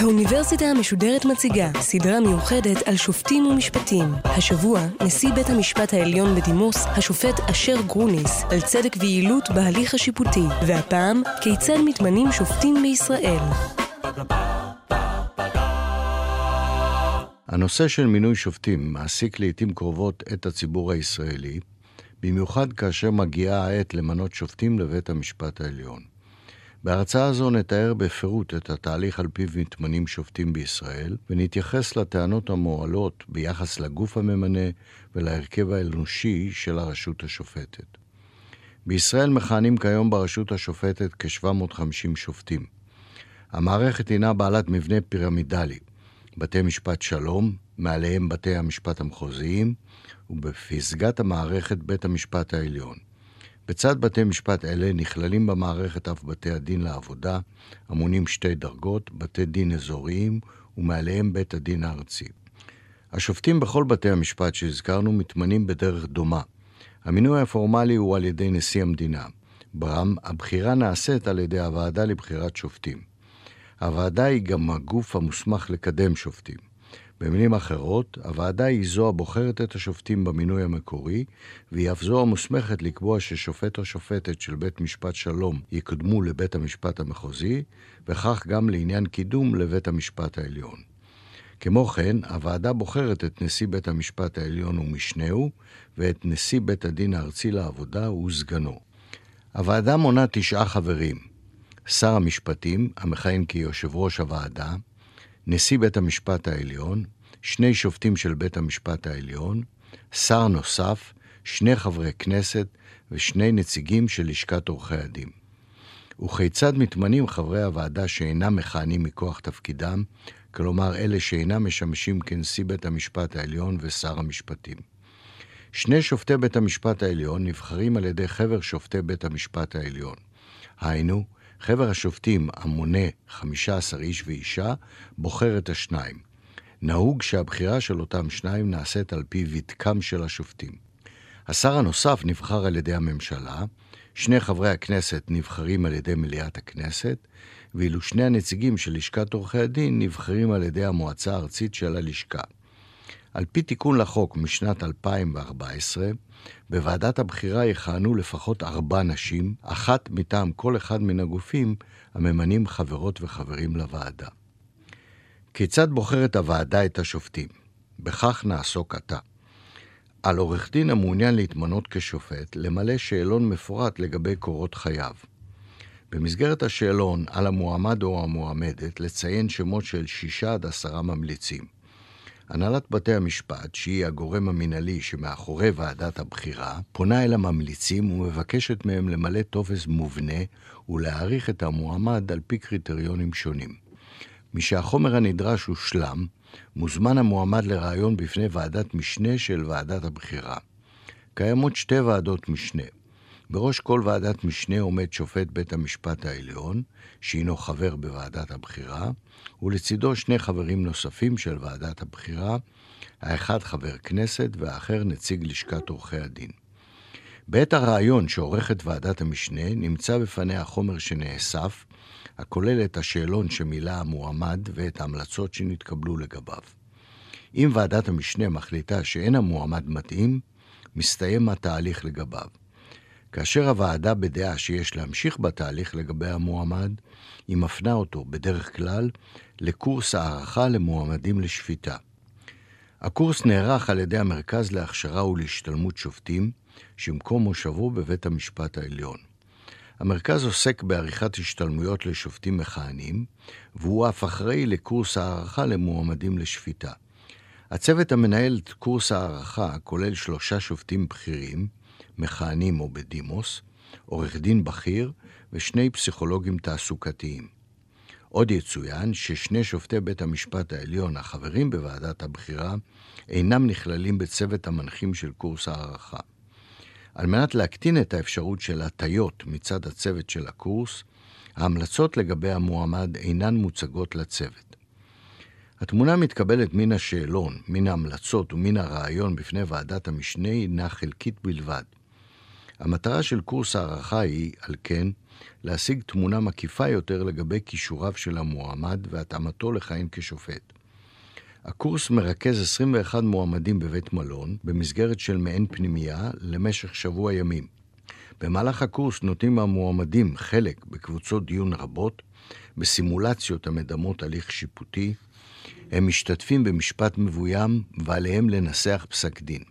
האוניברסיטה המשודרת מציגה סדרה מיוחדת על שופטים ומשפטים. השבוע, נשיא בית המשפט העליון בדימוס, השופט אשר גרוניס, על צדק ויעילות בהליך השיפוטי, והפעם, כיצד מתמנים שופטים בישראל. הנושא של מינוי שופטים מעסיק לעיתים קרובות את הציבור הישראלי, במיוחד כאשר מגיעה העת למנות שופטים לבית המשפט העליון. בהרצאה הזו נתאר בפירוט את התהליך על פיו מתמנים שופטים בישראל, ונתייחס לטענות המועלות ביחס לגוף הממנה ולהרכב האנושי של הרשות השופטת. בישראל מכהנים כיום ברשות השופטת כ-750 שופטים. המערכת הינה בעלת מבנה פירמידלי, בתי משפט שלום, מעליהם בתי המשפט המחוזיים, ובפסגת המערכת בית המשפט העליון. בצד בתי משפט אלה נכללים במערכת אף בתי הדין לעבודה, המונים שתי דרגות, בתי דין אזוריים, ומעליהם בית הדין הארצי. השופטים בכל בתי המשפט שהזכרנו מתמנים בדרך דומה. המינוי הפורמלי הוא על ידי נשיא המדינה. ברם, הבחירה נעשית על ידי הוועדה לבחירת שופטים. הוועדה היא גם הגוף המוסמך לקדם שופטים. במילים אחרות, הוועדה היא זו הבוחרת את השופטים במינוי המקורי, והיא אף זו המוסמכת לקבוע ששופט או שופטת של בית משפט שלום יקודמו לבית המשפט המחוזי, וכך גם לעניין קידום לבית המשפט העליון. כמו כן, הוועדה בוחרת את נשיא בית המשפט העליון ומשנהו, ואת נשיא בית הדין הארצי לעבודה וסגנו. הוועדה מונה תשעה חברים. שר המשפטים, המכהן כיושב ראש הוועדה, נשיא בית המשפט העליון, שני שופטים של בית המשפט העליון, שר נוסף, שני חברי כנסת ושני נציגים של לשכת עורכי הדין. וכיצד מתמנים חברי הוועדה שאינם מכהנים מכוח תפקידם, כלומר אלה שאינם משמשים כנשיא בית המשפט העליון ושר המשפטים. שני שופטי בית המשפט העליון נבחרים על ידי חבר שופטי בית המשפט העליון. היינו, חבר השופטים, המונה 15 איש ואישה, בוחר את השניים. נהוג שהבחירה של אותם שניים נעשית על פי ותקם של השופטים. השר הנוסף נבחר על ידי הממשלה, שני חברי הכנסת נבחרים על ידי מליאת הכנסת, ואילו שני הנציגים של לשכת עורכי הדין נבחרים על ידי המועצה הארצית של הלשכה. על פי תיקון לחוק משנת 2014, בוועדת הבחירה יכהנו לפחות ארבע נשים, אחת מטעם כל אחד מן הגופים הממנים חברות וחברים לוועדה. כיצד בוחרת הוועדה את השופטים? בכך נעסוק עתה. על עורך דין המעוניין להתמנות כשופט, למלא שאלון מפורט לגבי קורות חייו. במסגרת השאלון על המועמד או המועמדת לציין שמות של שישה עד עשרה ממליצים. הנהלת בתי המשפט, שהיא הגורם המינהלי שמאחורי ועדת הבחירה, פונה אל הממליצים ומבקשת מהם למלא טופס מובנה ולהעריך את המועמד על פי קריטריונים שונים. משהחומר הנדרש הושלם, מוזמן המועמד לראיון בפני ועדת משנה של ועדת הבחירה. קיימות שתי ועדות משנה. בראש כל ועדת משנה עומד שופט בית המשפט העליון, שהינו חבר בוועדת הבחירה, ולצידו שני חברים נוספים של ועדת הבחירה, האחד חבר כנסת והאחר נציג לשכת עורכי הדין. בעת הרעיון שעורכת ועדת המשנה, נמצא בפניה חומר שנאסף, הכולל את השאלון שמילא המועמד ואת ההמלצות שנתקבלו לגביו. אם ועדת המשנה מחליטה שאין המועמד מתאים, מסתיים התהליך לגביו. כאשר הוועדה בדעה שיש להמשיך בתהליך לגבי המועמד, היא מפנה אותו, בדרך כלל, לקורס הערכה למועמדים לשפיטה. הקורס נערך על ידי המרכז להכשרה ולהשתלמות שופטים, שמקום מושבו בבית המשפט העליון. המרכז עוסק בעריכת השתלמויות לשופטים מכהנים, והוא אף אחראי לקורס הערכה למועמדים לשפיטה. הצוות המנהל את קורס הערכה כולל שלושה שופטים בכירים, מכהנים או בדימוס, עורך דין בכיר ושני פסיכולוגים תעסוקתיים. עוד יצוין ששני שופטי בית המשפט העליון החברים בוועדת הבחירה אינם נכללים בצוות המנחים של קורס הערכה. על מנת להקטין את האפשרות של הטיות מצד הצוות של הקורס, ההמלצות לגבי המועמד אינן מוצגות לצוות. התמונה מתקבלת מן השאלון, מן ההמלצות ומן הרעיון בפני ועדת המשנה הינה חלקית בלבד. המטרה של קורס הערכה היא, על כן, להשיג תמונה מקיפה יותר לגבי כישוריו של המועמד והתאמתו לכהן כשופט. הקורס מרכז 21 מועמדים בבית מלון, במסגרת של מעין פנימייה, למשך שבוע ימים. במהלך הקורס נוטים המועמדים חלק בקבוצות דיון רבות, בסימולציות המדמות הליך שיפוטי, הם משתתפים במשפט מבוים ועליהם לנסח פסק דין.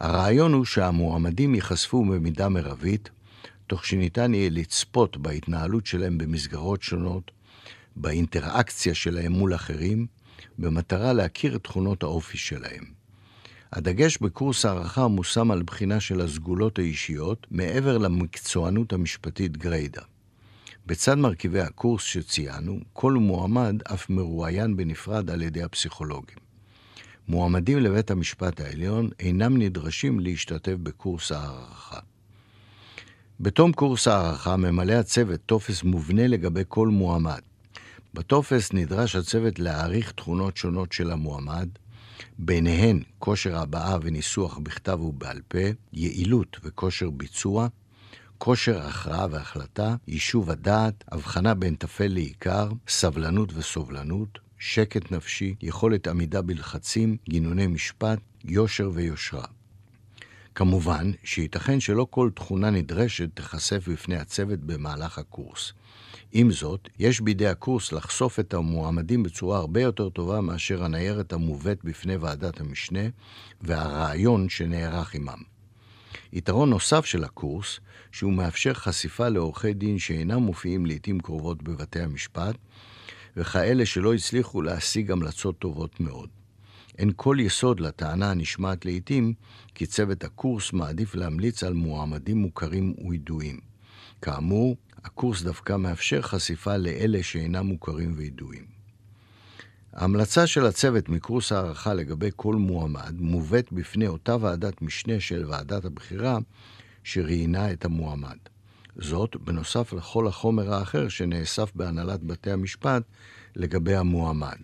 הרעיון הוא שהמועמדים ייחשפו במידה מרבית, תוך שניתן יהיה לצפות בהתנהלות שלהם במסגרות שונות, באינטראקציה שלהם מול אחרים, במטרה להכיר את תכונות האופי שלהם. הדגש בקורס הערכה מושם על בחינה של הסגולות האישיות מעבר למקצוענות המשפטית גריידא. בצד מרכיבי הקורס שציינו, כל מועמד אף מרואיין בנפרד על ידי הפסיכולוגים. מועמדים לבית המשפט העליון אינם נדרשים להשתתף בקורס הערכה. בתום קורס הערכה ממלא הצוות טופס מובנה לגבי כל מועמד. בטופס נדרש הצוות להעריך תכונות שונות של המועמד, ביניהן כושר הבעה וניסוח בכתב ובעל פה, יעילות וכושר ביצוע, כושר הכרעה והחלטה, יישוב הדעת, הבחנה בין טפל לעיקר, סבלנות וסובלנות, שקט נפשי, יכולת עמידה בלחצים, גינוני משפט, יושר ויושרה. כמובן שייתכן שלא כל תכונה נדרשת תיחשף בפני הצוות במהלך הקורס. עם זאת, יש בידי הקורס לחשוף את המועמדים בצורה הרבה יותר טובה מאשר הניירת המובאת בפני ועדת המשנה והרעיון שנערך עמם. יתרון נוסף של הקורס, שהוא מאפשר חשיפה לעורכי דין שאינם מופיעים לעתים קרובות בבתי המשפט, וכאלה שלא הצליחו להשיג המלצות טובות מאוד. אין כל יסוד לטענה הנשמעת לעתים כי צוות הקורס מעדיף להמליץ על מועמדים מוכרים וידועים. כאמור, הקורס דווקא מאפשר חשיפה לאלה שאינם מוכרים וידועים. ההמלצה של הצוות מקורס הערכה לגבי כל מועמד מובאת בפני אותה ועדת משנה של ועדת הבחירה שראיינה את המועמד. זאת בנוסף לכל החומר האחר שנאסף בהנהלת בתי המשפט לגבי המועמד.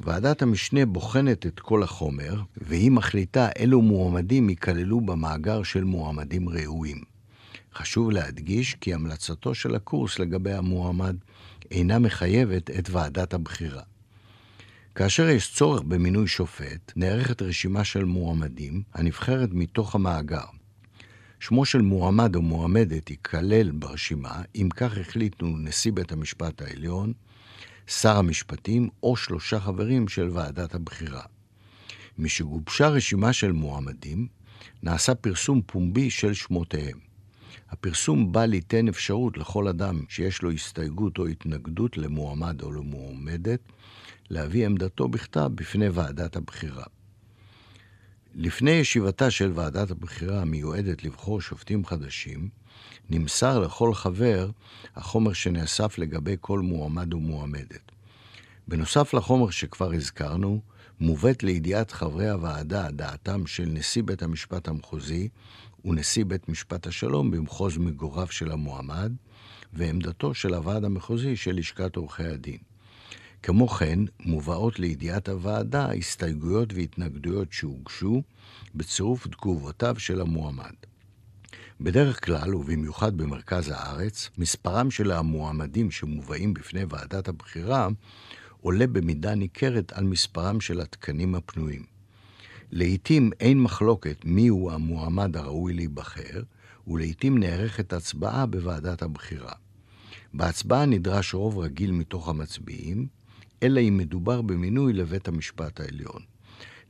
ועדת המשנה בוחנת את כל החומר, והיא מחליטה אילו מועמדים ייכללו במאגר של מועמדים ראויים. חשוב להדגיש כי המלצתו של הקורס לגבי המועמד אינה מחייבת את ועדת הבחירה. כאשר יש צורך במינוי שופט, נערכת רשימה של מועמדים הנבחרת מתוך המאגר. שמו של מועמד או מועמדת ייכלל ברשימה, אם כך החליטו נשיא בית המשפט העליון, שר המשפטים או שלושה חברים של ועדת הבחירה. משגובשה רשימה של מועמדים, נעשה פרסום פומבי של שמותיהם. הפרסום בא ליתן אפשרות לכל אדם שיש לו הסתייגות או התנגדות למועמד או למועמדת, להביא עמדתו בכתב בפני ועדת הבחירה. לפני ישיבתה של ועדת הבחירה המיועדת לבחור שופטים חדשים, נמסר לכל חבר החומר שנאסף לגבי כל מועמד ומועמדת. בנוסף לחומר שכבר הזכרנו, מובאת לידיעת חברי הוועדה דעתם של נשיא בית המשפט המחוזי ונשיא בית משפט השלום במחוז מגוריו של המועמד, ועמדתו של הוועד המחוזי של לשכת עורכי הדין. כמו כן, מובאות לידיעת הוועדה הסתייגויות והתנגדויות שהוגשו בצירוף תגובותיו של המועמד. בדרך כלל, ובמיוחד במרכז הארץ, מספרם של המועמדים שמובאים בפני ועדת הבחירה עולה במידה ניכרת על מספרם של התקנים הפנויים. לעתים אין מחלוקת מיהו המועמד הראוי להיבחר, ולעתים נערכת הצבעה בוועדת הבחירה. בהצבעה נדרש רוב רגיל מתוך המצביעים, אלא אם מדובר במינוי לבית המשפט העליון.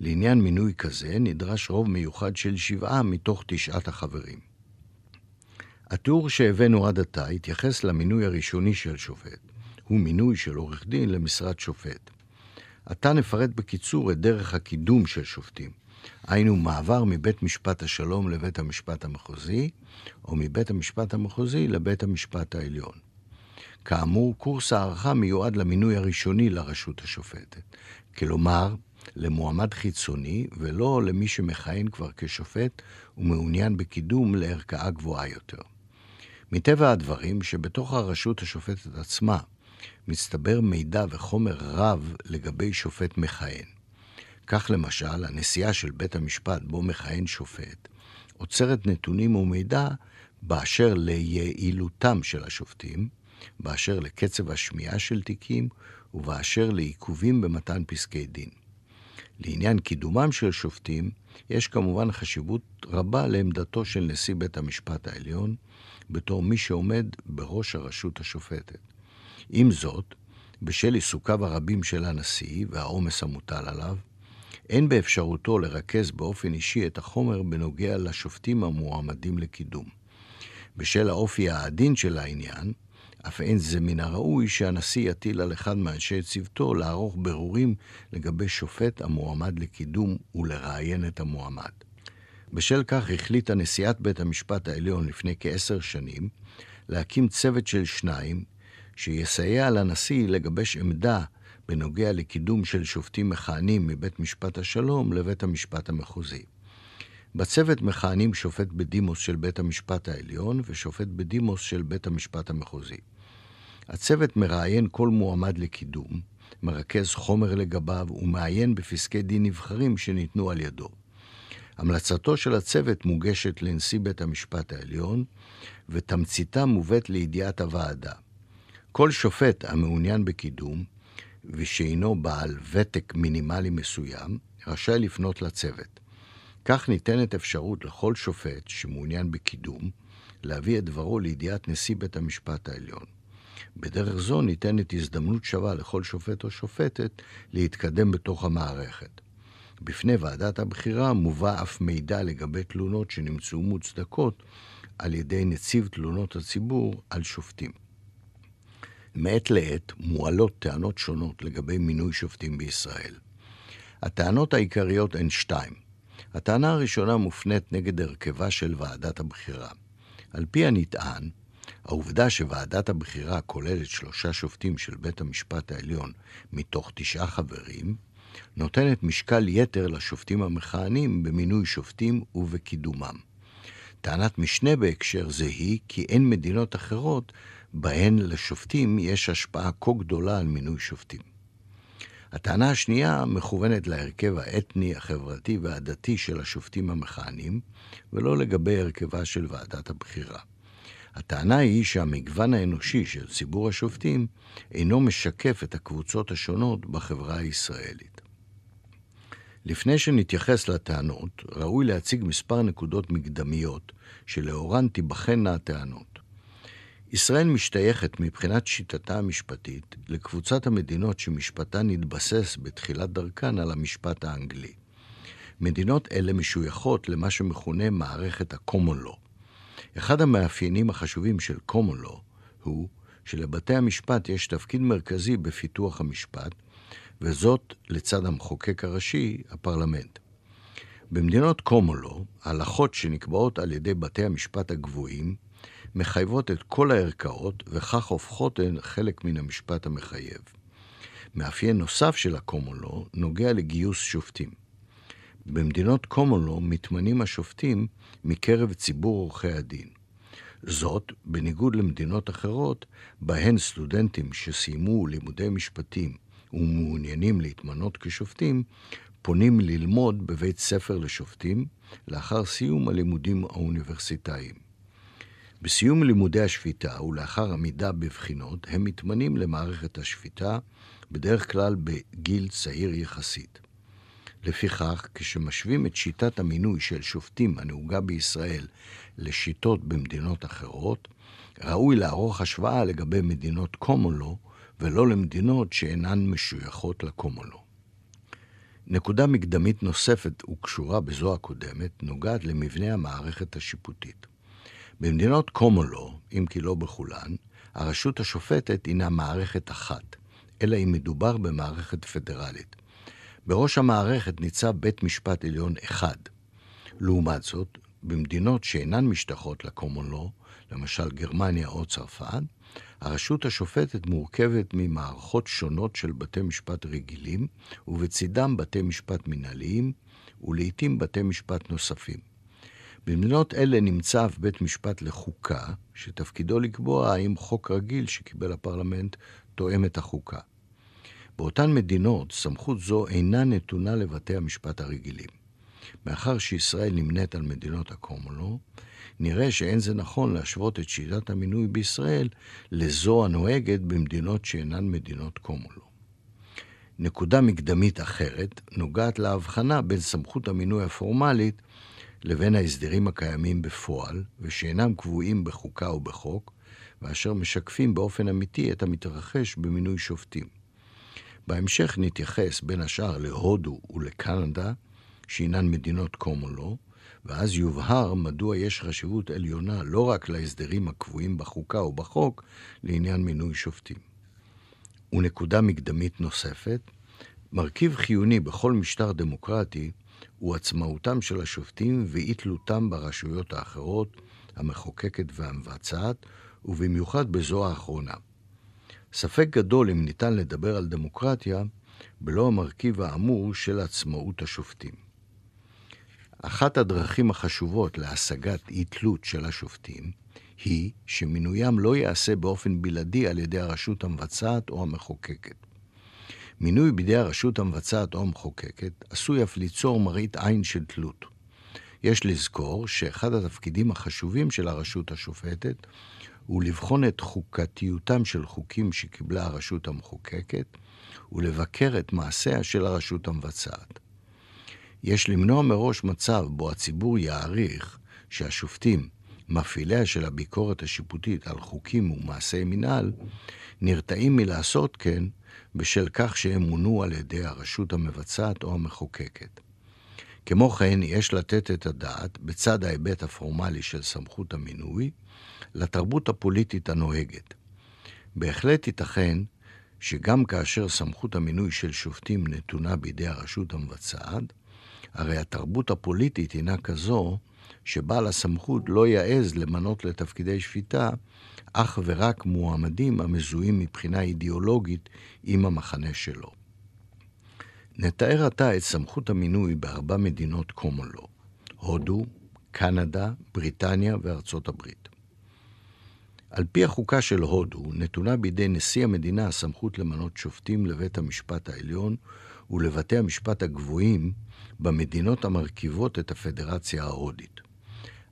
לעניין מינוי כזה נדרש רוב מיוחד של שבעה מתוך תשעת החברים. התיאור שהבאנו עד עתה התייחס למינוי הראשוני של שופט. הוא מינוי של עורך דין למשרת שופט. עתה נפרט בקיצור את דרך הקידום של שופטים. היינו מעבר מבית משפט השלום לבית המשפט המחוזי, או מבית המשפט המחוזי לבית המשפט העליון. כאמור, קורס הערכה מיועד למינוי הראשוני לרשות השופטת. כלומר, למועמד חיצוני ולא למי שמכהן כבר כשופט ומעוניין בקידום לערכאה גבוהה יותר. מטבע הדברים שבתוך הרשות השופטת עצמה מצטבר מידע וחומר רב לגבי שופט מכהן. כך למשל, הנשיאה של בית המשפט בו מכהן שופט עוצרת נתונים ומידע באשר ליעילותם של השופטים, באשר לקצב השמיעה של תיקים ובאשר לעיכובים במתן פסקי דין. לעניין קידומם של שופטים, יש כמובן חשיבות רבה לעמדתו של נשיא בית המשפט העליון, בתור מי שעומד בראש הרשות השופטת. עם זאת, בשל עיסוקיו הרבים של הנשיא והעומס המוטל עליו, אין באפשרותו לרכז באופן אישי את החומר בנוגע לשופטים המועמדים לקידום. בשל האופי העדין של העניין, אף אין זה מן הראוי שהנשיא יטיל על אחד מאנשי צוותו לערוך ברורים לגבי שופט המועמד לקידום ולראיין את המועמד. בשל כך החליטה נשיאת בית המשפט העליון לפני כעשר שנים להקים צוות של שניים שיסייע לנשיא לגבש עמדה בנוגע לקידום של שופטים מכהנים מבית משפט השלום לבית המשפט המחוזי. בצוות מכהנים שופט בדימוס של בית המשפט העליון ושופט בדימוס של בית המשפט המחוזי. הצוות מראיין כל מועמד לקידום, מרכז חומר לגביו ומעיין בפסקי דין נבחרים שניתנו על ידו. המלצתו של הצוות מוגשת לנשיא בית המשפט העליון, ותמציתה מובאת לידיעת הוועדה. כל שופט המעוניין בקידום, ושאינו בעל ותק מינימלי מסוים, רשאי לפנות לצוות. כך ניתנת אפשרות לכל שופט שמעוניין בקידום להביא את דברו לידיעת נשיא בית המשפט העליון. בדרך זו ניתנת הזדמנות שווה לכל שופט או שופטת להתקדם בתוך המערכת. בפני ועדת הבחירה מובא אף מידע לגבי תלונות שנמצאו מוצדקות על ידי נציב תלונות הציבור על שופטים. מעת לעת מועלות טענות שונות לגבי מינוי שופטים בישראל. הטענות העיקריות הן שתיים. הטענה הראשונה מופנית נגד הרכבה של ועדת הבחירה. על פי הנטען, העובדה שוועדת הבחירה כוללת שלושה שופטים של בית המשפט העליון מתוך תשעה חברים, נותנת משקל יתר לשופטים המכהנים במינוי שופטים ובקידומם. טענת משנה בהקשר זה היא כי אין מדינות אחרות בהן לשופטים יש השפעה כה גדולה על מינוי שופטים. הטענה השנייה מכוונת להרכב האתני, החברתי והדתי של השופטים המכהנים, ולא לגבי הרכבה של ועדת הבחירה. הטענה היא שהמגוון האנושי של ציבור השופטים אינו משקף את הקבוצות השונות בחברה הישראלית. לפני שנתייחס לטענות, ראוי להציג מספר נקודות מקדמיות שלאורן תיבחנה הטענות. ישראל משתייכת מבחינת שיטתה המשפטית לקבוצת המדינות שמשפטן התבסס בתחילת דרכן על המשפט האנגלי. מדינות אלה משויכות למה שמכונה מערכת ה-common law. אחד המאפיינים החשובים של common law הוא שלבתי המשפט יש תפקיד מרכזי בפיתוח המשפט, וזאת לצד המחוקק הראשי, הפרלמנט. במדינות common law, הלכות שנקבעות על ידי בתי המשפט הגבוהים מחייבות את כל הערכאות, וכך הופכות הן חלק מן המשפט המחייב. מאפיין נוסף של ה-common law נוגע לגיוס שופטים. במדינות law מתמנים השופטים מקרב ציבור עורכי הדין. זאת, בניגוד למדינות אחרות, בהן סטודנטים שסיימו לימודי משפטים ומעוניינים להתמנות כשופטים, פונים ללמוד בבית ספר לשופטים לאחר סיום הלימודים האוניברסיטאיים. בסיום לימודי השפיטה ולאחר עמידה בבחינות, הם מתמנים למערכת השפיטה, בדרך כלל בגיל צעיר יחסית. לפיכך, כשמשווים את שיטת המינוי של שופטים הנהוגה בישראל לשיטות במדינות אחרות, ראוי לערוך השוואה לגבי מדינות קומולו ולא למדינות שאינן משויכות לקומולו. נקודה מקדמית נוספת וקשורה בזו הקודמת נוגעת למבנה המערכת השיפוטית. במדינות קומולו, אם כי לא בכולן, הרשות השופטת הינה מערכת אחת, אלא אם מדובר במערכת פדרלית. בראש המערכת ניצב בית משפט עליון אחד. לעומת זאת, במדינות שאינן משתחות לקומולו, למשל גרמניה או צרפת, הרשות השופטת מורכבת ממערכות שונות של בתי משפט רגילים, ובצידם בתי משפט מנהליים, ולעיתים בתי משפט נוספים. במדינות אלה נמצא אף בית משפט לחוקה, שתפקידו לקבוע האם חוק רגיל שקיבל הפרלמנט תואם את החוקה. באותן מדינות סמכות זו אינה נתונה לבתי המשפט הרגילים. מאחר שישראל נמנית על מדינות הקומונו, נראה שאין זה נכון להשוות את שיטת המינוי בישראל לזו הנוהגת במדינות שאינן מדינות קומונו. נקודה מקדמית אחרת נוגעת להבחנה בין סמכות המינוי הפורמלית לבין ההסדרים הקיימים בפועל, ושאינם קבועים בחוקה או בחוק, ואשר משקפים באופן אמיתי את המתרחש במינוי שופטים. בהמשך נתייחס בין השאר להודו ולקנדה, שהינן מדינות קומולו, ואז יובהר מדוע יש חשיבות עליונה לא רק להסדרים הקבועים בחוקה או בחוק לעניין מינוי שופטים. ונקודה מקדמית נוספת, מרכיב חיוני בכל משטר דמוקרטי הוא עצמאותם של השופטים ואי תלותם ברשויות האחרות, המחוקקת והמבצעת, ובמיוחד בזו האחרונה. ספק גדול אם ניתן לדבר על דמוקרטיה בלא המרכיב האמור של עצמאות השופטים. אחת הדרכים החשובות להשגת אי-תלות של השופטים היא שמינוים לא ייעשה באופן בלעדי על ידי הרשות המבצעת או המחוקקת. מינוי בידי הרשות המבצעת או המחוקקת עשוי אף ליצור מראית עין של תלות. יש לזכור שאחד התפקידים החשובים של הרשות השופטת הוא לבחון את חוקתיותם של חוקים שקיבלה הרשות המחוקקת ולבקר את מעשיה של הרשות המבצעת. יש למנוע מראש מצב בו הציבור יעריך שהשופטים, מפעיליה של הביקורת השיפוטית על חוקים ומעשי מינהל, נרתעים מלעשות כן בשל כך שהם מונו על ידי הרשות המבצעת או המחוקקת. כמו כן, יש לתת את הדעת, בצד ההיבט הפורמלי של סמכות המינוי, לתרבות הפוליטית הנוהגת. בהחלט ייתכן שגם כאשר סמכות המינוי של שופטים נתונה בידי הרשות המבצעת, הרי התרבות הפוליטית הינה כזו שבעל הסמכות לא יעז למנות לתפקידי שפיטה אך ורק מועמדים המזוהים מבחינה אידיאולוגית עם המחנה שלו. נתאר עתה את סמכות המינוי בארבע מדינות קומולו, הודו, קנדה, בריטניה וארצות הברית. על פי החוקה של הודו, נתונה בידי נשיא המדינה הסמכות למנות שופטים לבית המשפט העליון ולבתי המשפט הגבוהים במדינות המרכיבות את הפדרציה ההודית.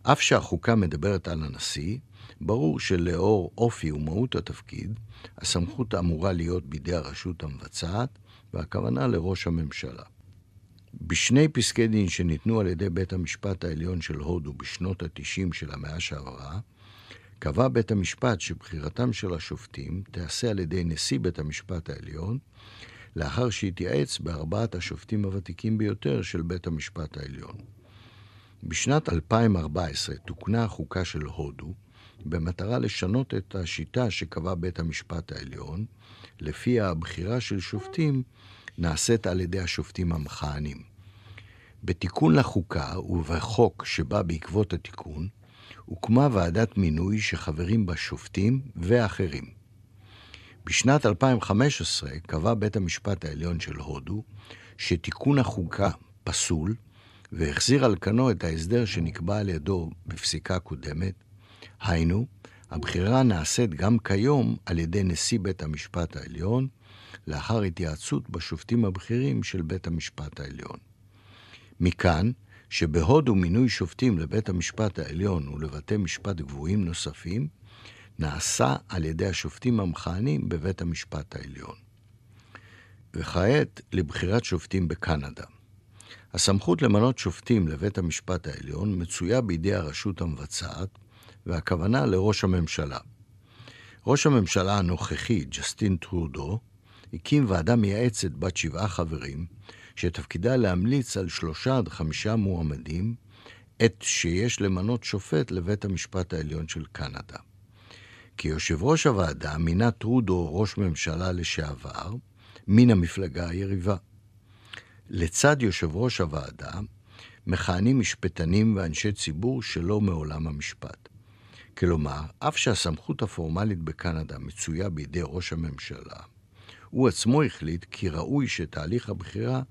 אף שהחוקה מדברת על הנשיא, ברור שלאור אופי ומהות התפקיד, הסמכות אמורה להיות בידי הרשות המבצעת, והכוונה לראש הממשלה. בשני פסקי דין שניתנו על ידי בית המשפט העליון של הודו בשנות ה-90 של המאה שעברה, קבע בית המשפט שבחירתם של השופטים תיעשה על ידי נשיא בית המשפט העליון, לאחר שהתייעץ בארבעת השופטים הוותיקים ביותר של בית המשפט העליון. בשנת 2014 תוקנה החוקה של הודו במטרה לשנות את השיטה שקבע בית המשפט העליון, לפיה הבחירה של שופטים נעשית על ידי השופטים המכהנים. בתיקון לחוקה ובחוק שבא בעקבות התיקון, הוקמה ועדת מינוי שחברים בה שופטים ואחרים. בשנת 2015 קבע בית המשפט העליון של הודו שתיקון החוקה פסול והחזיר על כנו את ההסדר שנקבע על ידו בפסיקה קודמת, היינו, הבחירה נעשית גם כיום על ידי נשיא בית המשפט העליון, לאחר התייעצות בשופטים הבכירים של בית המשפט העליון. מכאן, שבהודו מינוי שופטים לבית המשפט העליון ולבתי משפט גבוהים נוספים, נעשה על ידי השופטים המכהנים בבית המשפט העליון. וכעת לבחירת שופטים בקנדה. הסמכות למנות שופטים לבית המשפט העליון מצויה בידי הרשות המבצעת, והכוונה לראש הממשלה. ראש הממשלה הנוכחי, ג'סטין טרודו, הקים ועדה מייעצת בת שבעה חברים, שתפקידה להמליץ על שלושה עד חמישה מועמדים, עת שיש למנות שופט לבית המשפט העליון של קנדה. כיושב ראש הוועדה מינה טרודו ראש ממשלה לשעבר, מן המפלגה היריבה. לצד יושב ראש הוועדה, מכהנים משפטנים ואנשי ציבור שלא מעולם המשפט. כלומר, אף שהסמכות הפורמלית בקנדה מצויה בידי ראש הממשלה, הוא עצמו החליט כי ראוי שתהליך הבחירה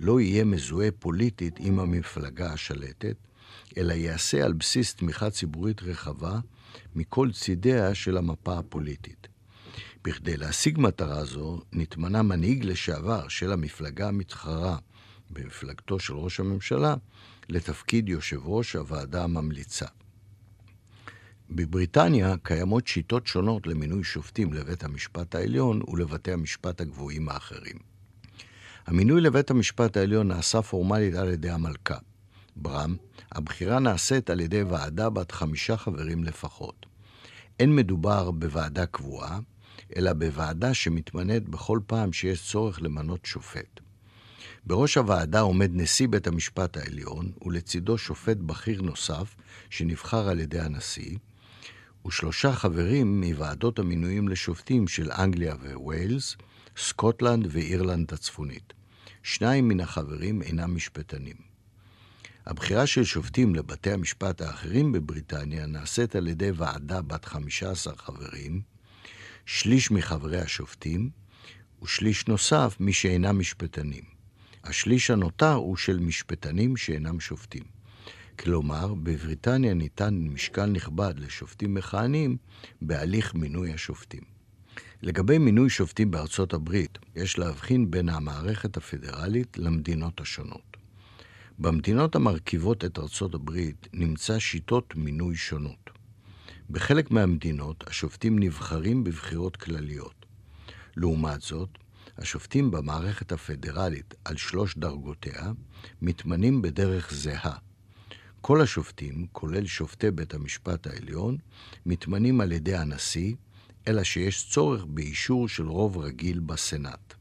לא יהיה מזוהה פוליטית עם המפלגה השלטת, אלא ייעשה על בסיס תמיכה ציבורית רחבה מכל צידיה של המפה הפוליטית. בכדי להשיג מטרה זו, נתמנה מנהיג לשעבר של המפלגה המתחרה במפלגתו של ראש הממשלה לתפקיד יושב ראש הוועדה הממליצה. בבריטניה קיימות שיטות שונות למינוי שופטים לבית המשפט העליון ולבתי המשפט הגבוהים האחרים. המינוי לבית המשפט העליון נעשה פורמלית על ידי המלכה. ברם, הבחירה נעשית על ידי ועדה בת חמישה חברים לפחות. אין מדובר בוועדה קבועה, אלא בוועדה שמתמנית בכל פעם שיש צורך למנות שופט. בראש הוועדה עומד נשיא בית המשפט העליון, ולצידו שופט בכיר נוסף, שנבחר על ידי הנשיא, ושלושה חברים מוועדות המינויים לשופטים של אנגליה וויילס, סקוטלנד ואירלנד הצפונית. שניים מן החברים אינם משפטנים. הבחירה של שופטים לבתי המשפט האחרים בבריטניה נעשית על ידי ועדה בת 15 חברים, שליש מחברי השופטים, ושליש נוסף מי שאינם משפטנים. השליש הנותר הוא של משפטנים שאינם שופטים. כלומר, בבריטניה ניתן משקל נכבד לשופטים מכהנים בהליך מינוי השופטים. לגבי מינוי שופטים בארצות הברית, יש להבחין בין המערכת הפדרלית למדינות השונות. במדינות המרכיבות את ארצות הברית נמצא שיטות מינוי שונות. בחלק מהמדינות השופטים נבחרים בבחירות כלליות. לעומת זאת, השופטים במערכת הפדרלית על שלוש דרגותיה מתמנים בדרך זהה. כל השופטים, כולל שופטי בית המשפט העליון, מתמנים על ידי הנשיא, אלא שיש צורך באישור של רוב רגיל בסנאט.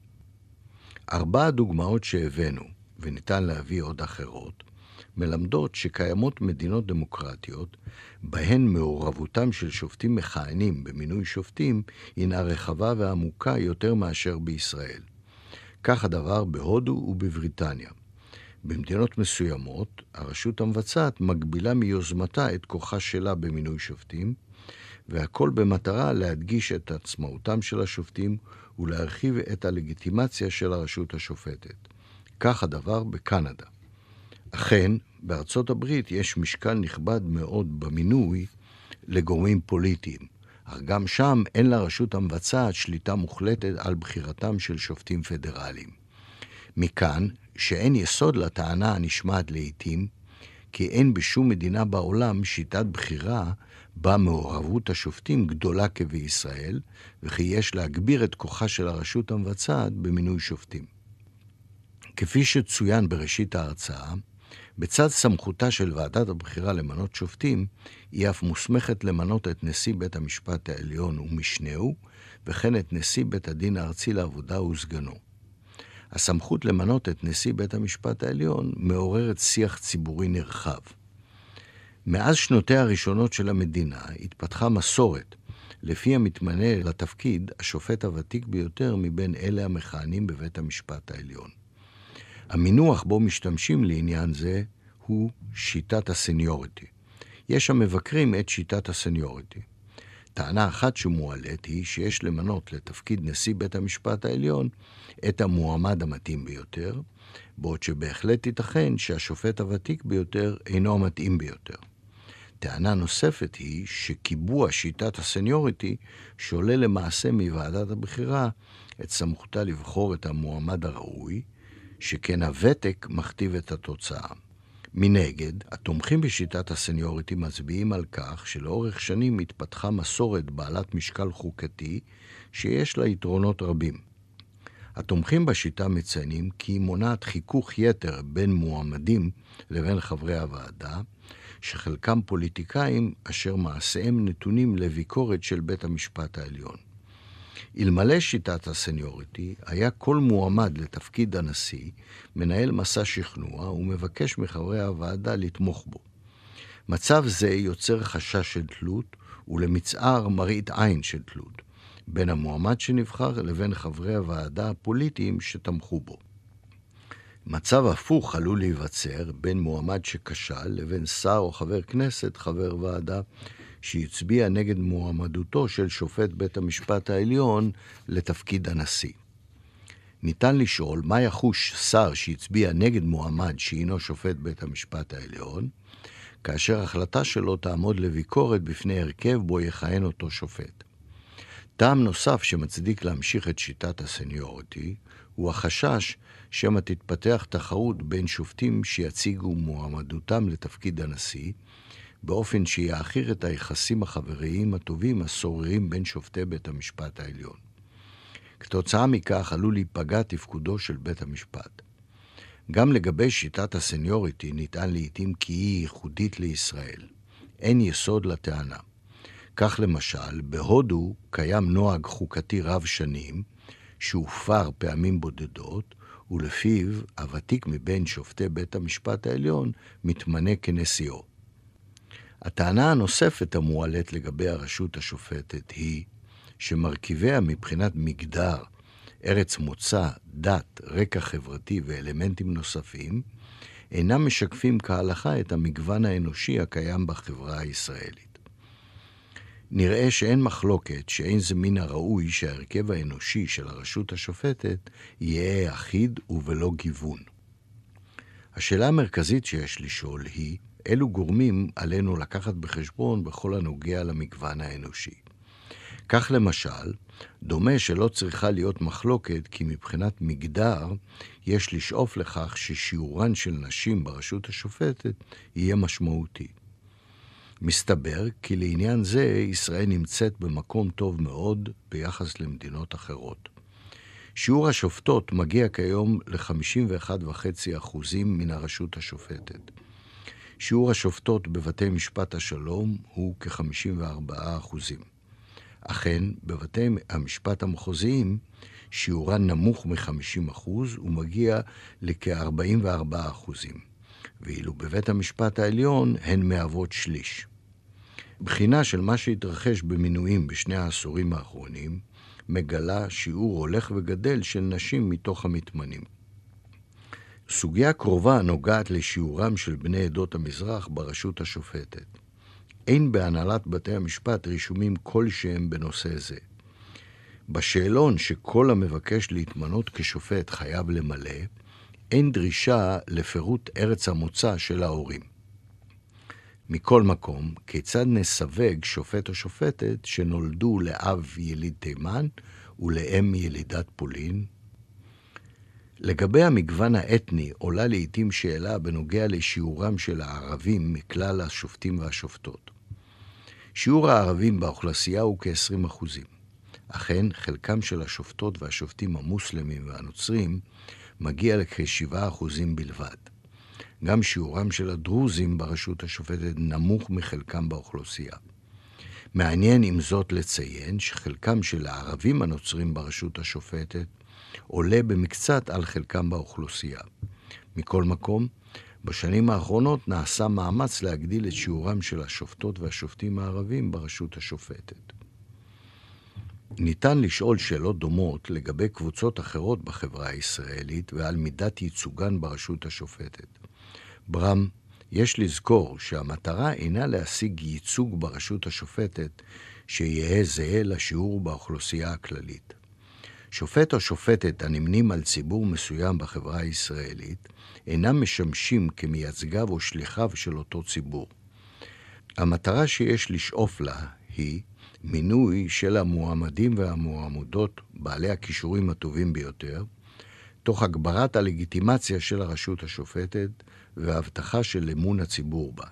ארבע הדוגמאות שהבאנו, וניתן להביא עוד אחרות, מלמדות שקיימות מדינות דמוקרטיות, בהן מעורבותם של שופטים מכהנים במינוי שופטים הינה רחבה ועמוקה יותר מאשר בישראל. כך הדבר בהודו ובבריטניה. במדינות מסוימות, הרשות המבצעת מגבילה מיוזמתה את כוחה שלה במינוי שופטים, והכל במטרה להדגיש את עצמאותם של השופטים ולהרחיב את הלגיטימציה של הרשות השופטת. כך הדבר בקנדה. אכן, בארצות הברית יש משקל נכבד מאוד במינוי לגורמים פוליטיים, אך גם שם אין לרשות המבצעת שליטה מוחלטת על בחירתם של שופטים פדרליים. מכאן שאין יסוד לטענה הנשמעת לעיתים, כי אין בשום מדינה בעולם שיטת בחירה בה מעורבות השופטים גדולה כבישראל, וכי יש להגביר את כוחה של הרשות המבצעת במינוי שופטים. כפי שצוין בראשית ההרצאה, בצד סמכותה של ועדת הבחירה למנות שופטים, היא אף מוסמכת למנות את נשיא בית המשפט העליון ומשנהו, וכן את נשיא בית הדין הארצי לעבודה וסגנו. הסמכות למנות את נשיא בית המשפט העליון מעוררת שיח ציבורי נרחב. מאז שנותיה הראשונות של המדינה התפתחה מסורת לפי המתמנה לתפקיד השופט הוותיק ביותר מבין אלה המכהנים בבית המשפט העליון. המינוח בו משתמשים לעניין זה הוא שיטת הסניוריטי. יש המבקרים את שיטת הסניוריטי. טענה אחת שמועלית היא שיש למנות לתפקיד נשיא בית המשפט העליון את המועמד המתאים ביותר, בעוד שבהחלט ייתכן שהשופט הוותיק ביותר אינו המתאים ביותר. טענה נוספת היא שקיבוע שיטת הסניוריטי שולל למעשה מוועדת הבחירה את סמכותה לבחור את המועמד הראוי, שכן הוותק מכתיב את התוצאה. מנגד, התומכים בשיטת הסניוריטי מצביעים על כך שלאורך שנים התפתחה מסורת בעלת משקל חוקתי שיש לה יתרונות רבים. התומכים בשיטה מציינים כי היא מונעת חיכוך יתר בין מועמדים לבין חברי הוועדה, שחלקם פוליטיקאים אשר מעשיהם נתונים לביקורת של בית המשפט העליון. אלמלא שיטת הסניוריטי, היה כל מועמד לתפקיד הנשיא מנהל מסע שכנוע ומבקש מחברי הוועדה לתמוך בו. מצב זה יוצר חשש של תלות ולמצער מראית עין של תלות בין המועמד שנבחר לבין חברי הוועדה הפוליטיים שתמכו בו. מצב הפוך עלול להיווצר בין מועמד שכשל לבין שר או חבר כנסת, חבר ועדה, שהצביע נגד מועמדותו של שופט בית המשפט העליון לתפקיד הנשיא. ניתן לשאול מה יחוש שר שהצביע נגד מועמד שהינו שופט בית המשפט העליון, כאשר החלטה שלו תעמוד לביקורת בפני הרכב בו יכהן אותו שופט. טעם נוסף שמצדיק להמשיך את שיטת הסניוריטי הוא החשש שמא תתפתח תחרות בין שופטים שיציגו מועמדותם לתפקיד הנשיא, באופן שיעכיר את היחסים החבריים הטובים השוררים בין שופטי בית המשפט העליון. כתוצאה מכך עלול להיפגע תפקודו של בית המשפט. גם לגבי שיטת הסניוריטי נטען לעיתים כי היא ייחודית לישראל. אין יסוד לטענה. כך למשל, בהודו קיים נוהג חוקתי רב שנים, שהופר פעמים בודדות, ולפיו הוותיק מבין שופטי בית המשפט העליון מתמנה כנשיאו. הטענה הנוספת המועלית לגבי הרשות השופטת היא שמרכיביה מבחינת מגדר, ארץ מוצא, דת, רקע חברתי ואלמנטים נוספים, אינם משקפים כהלכה את המגוון האנושי הקיים בחברה הישראלית. נראה שאין מחלוקת שאין זה מן הראוי שההרכב האנושי של הרשות השופטת יהיה אחיד ובלא גיוון. השאלה המרכזית שיש לשאול היא, אילו גורמים עלינו לקחת בחשבון בכל הנוגע למגוון האנושי. כך למשל, דומה שלא צריכה להיות מחלוקת כי מבחינת מגדר יש לשאוף לכך ששיעורן של נשים ברשות השופטת יהיה משמעותי. מסתבר כי לעניין זה ישראל נמצאת במקום טוב מאוד ביחס למדינות אחרות. שיעור השופטות מגיע כיום ל-51.5% מן הרשות השופטת. שיעור השופטות בבתי משפט השלום הוא כ-54%. אכן, בבתי המשפט המחוזיים שיעורן נמוך מ-50% ומגיע לכ-44%, ואילו בבית המשפט העליון הן מהוות שליש. בחינה של מה שהתרחש במינויים בשני העשורים האחרונים מגלה שיעור הולך וגדל של נשים מתוך המתמנים. סוגיה קרובה נוגעת לשיעורם של בני עדות המזרח ברשות השופטת. אין בהנהלת בתי המשפט רישומים כלשהם בנושא זה. בשאלון שכל המבקש להתמנות כשופט חייב למלא, אין דרישה לפירוט ארץ המוצא של ההורים. מכל מקום, כיצד נסווג שופט או שופטת שנולדו לאב יליד תימן ולאם ילידת פולין? לגבי המגוון האתני עולה לעיתים שאלה בנוגע לשיעורם של הערבים מכלל השופטים והשופטות. שיעור הערבים באוכלוסייה הוא כ-20 אחוזים. אכן, חלקם של השופטות והשופטים המוסלמים והנוצרים מגיע לכ-7 אחוזים בלבד. גם שיעורם של הדרוזים ברשות השופטת נמוך מחלקם באוכלוסייה. מעניין עם זאת לציין שחלקם של הערבים הנוצרים ברשות השופטת עולה במקצת על חלקם באוכלוסייה. מכל מקום, בשנים האחרונות נעשה מאמץ להגדיל את שיעורם של השופטות והשופטים הערבים ברשות השופטת. ניתן לשאול שאלות דומות לגבי קבוצות אחרות בחברה הישראלית ועל מידת ייצוגן ברשות השופטת. ברם, יש לזכור שהמטרה אינה להשיג ייצוג ברשות השופטת שיהא זהה לשיעור באוכלוסייה הכללית. שופט או שופטת הנמנים על ציבור מסוים בחברה הישראלית אינם משמשים כמייצגיו או שליחיו של אותו ציבור. המטרה שיש לשאוף לה היא מינוי של המועמדים והמועמדות בעלי הכישורים הטובים ביותר, תוך הגברת הלגיטימציה של הרשות השופטת והבטחה של אמון הציבור בה.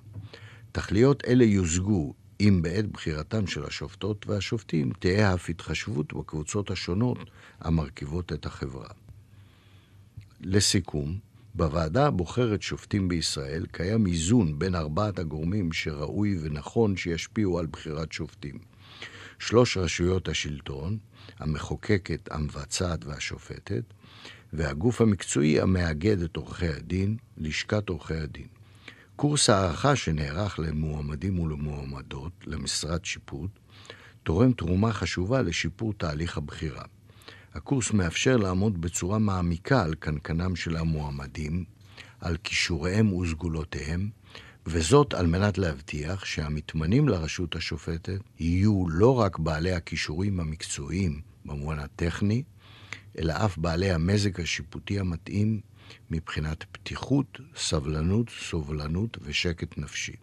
תכליות אלה יושגו אם בעת בחירתם של השופטות והשופטים תהא אף התחשבות בקבוצות השונות המרכיבות את החברה. לסיכום, בוועדה הבוחרת שופטים בישראל קיים איזון בין ארבעת הגורמים שראוי ונכון שישפיעו על בחירת שופטים. שלוש רשויות השלטון, המחוקקת, המבצעת והשופטת, והגוף המקצועי המאגד את עורכי הדין, לשכת עורכי הדין. קורס הערכה שנערך למועמדים ולמועמדות למשרת שיפוט תורם תרומה חשובה לשיפור תהליך הבחירה. הקורס מאפשר לעמוד בצורה מעמיקה על קנקנם של המועמדים, על כישוריהם וסגולותיהם, וזאת על מנת להבטיח שהמתמנים לרשות השופטת יהיו לא רק בעלי הכישורים המקצועיים במובן הטכני, אלא אף בעלי המזג השיפוטי המתאים מבחינת פתיחות, סבלנות, סובלנות ושקט נפשי.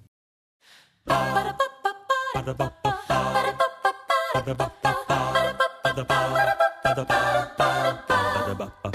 Ba-da-ba-ba-ba. Ba-da-ba-ba-ba. Ba-da-ba-ba-ba.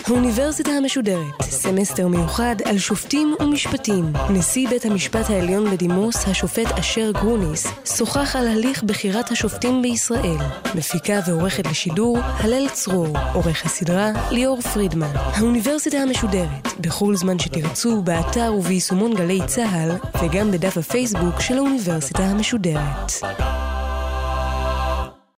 האוניברסיטה המשודרת, סמסטר מיוחד על שופטים ומשפטים. נשיא בית המשפט העליון בדימוס, השופט אשר גרוניס, שוחח על הליך בחירת השופטים בישראל. מפיקה ועורכת לשידור, הלל צרור. עורך הסדרה, ליאור פרידמן. האוניברסיטה המשודרת, בכל זמן שתרצו, באתר וביישומון גלי צה"ל, וגם בדף הפייסבוק של האוניברסיטה המשודרת.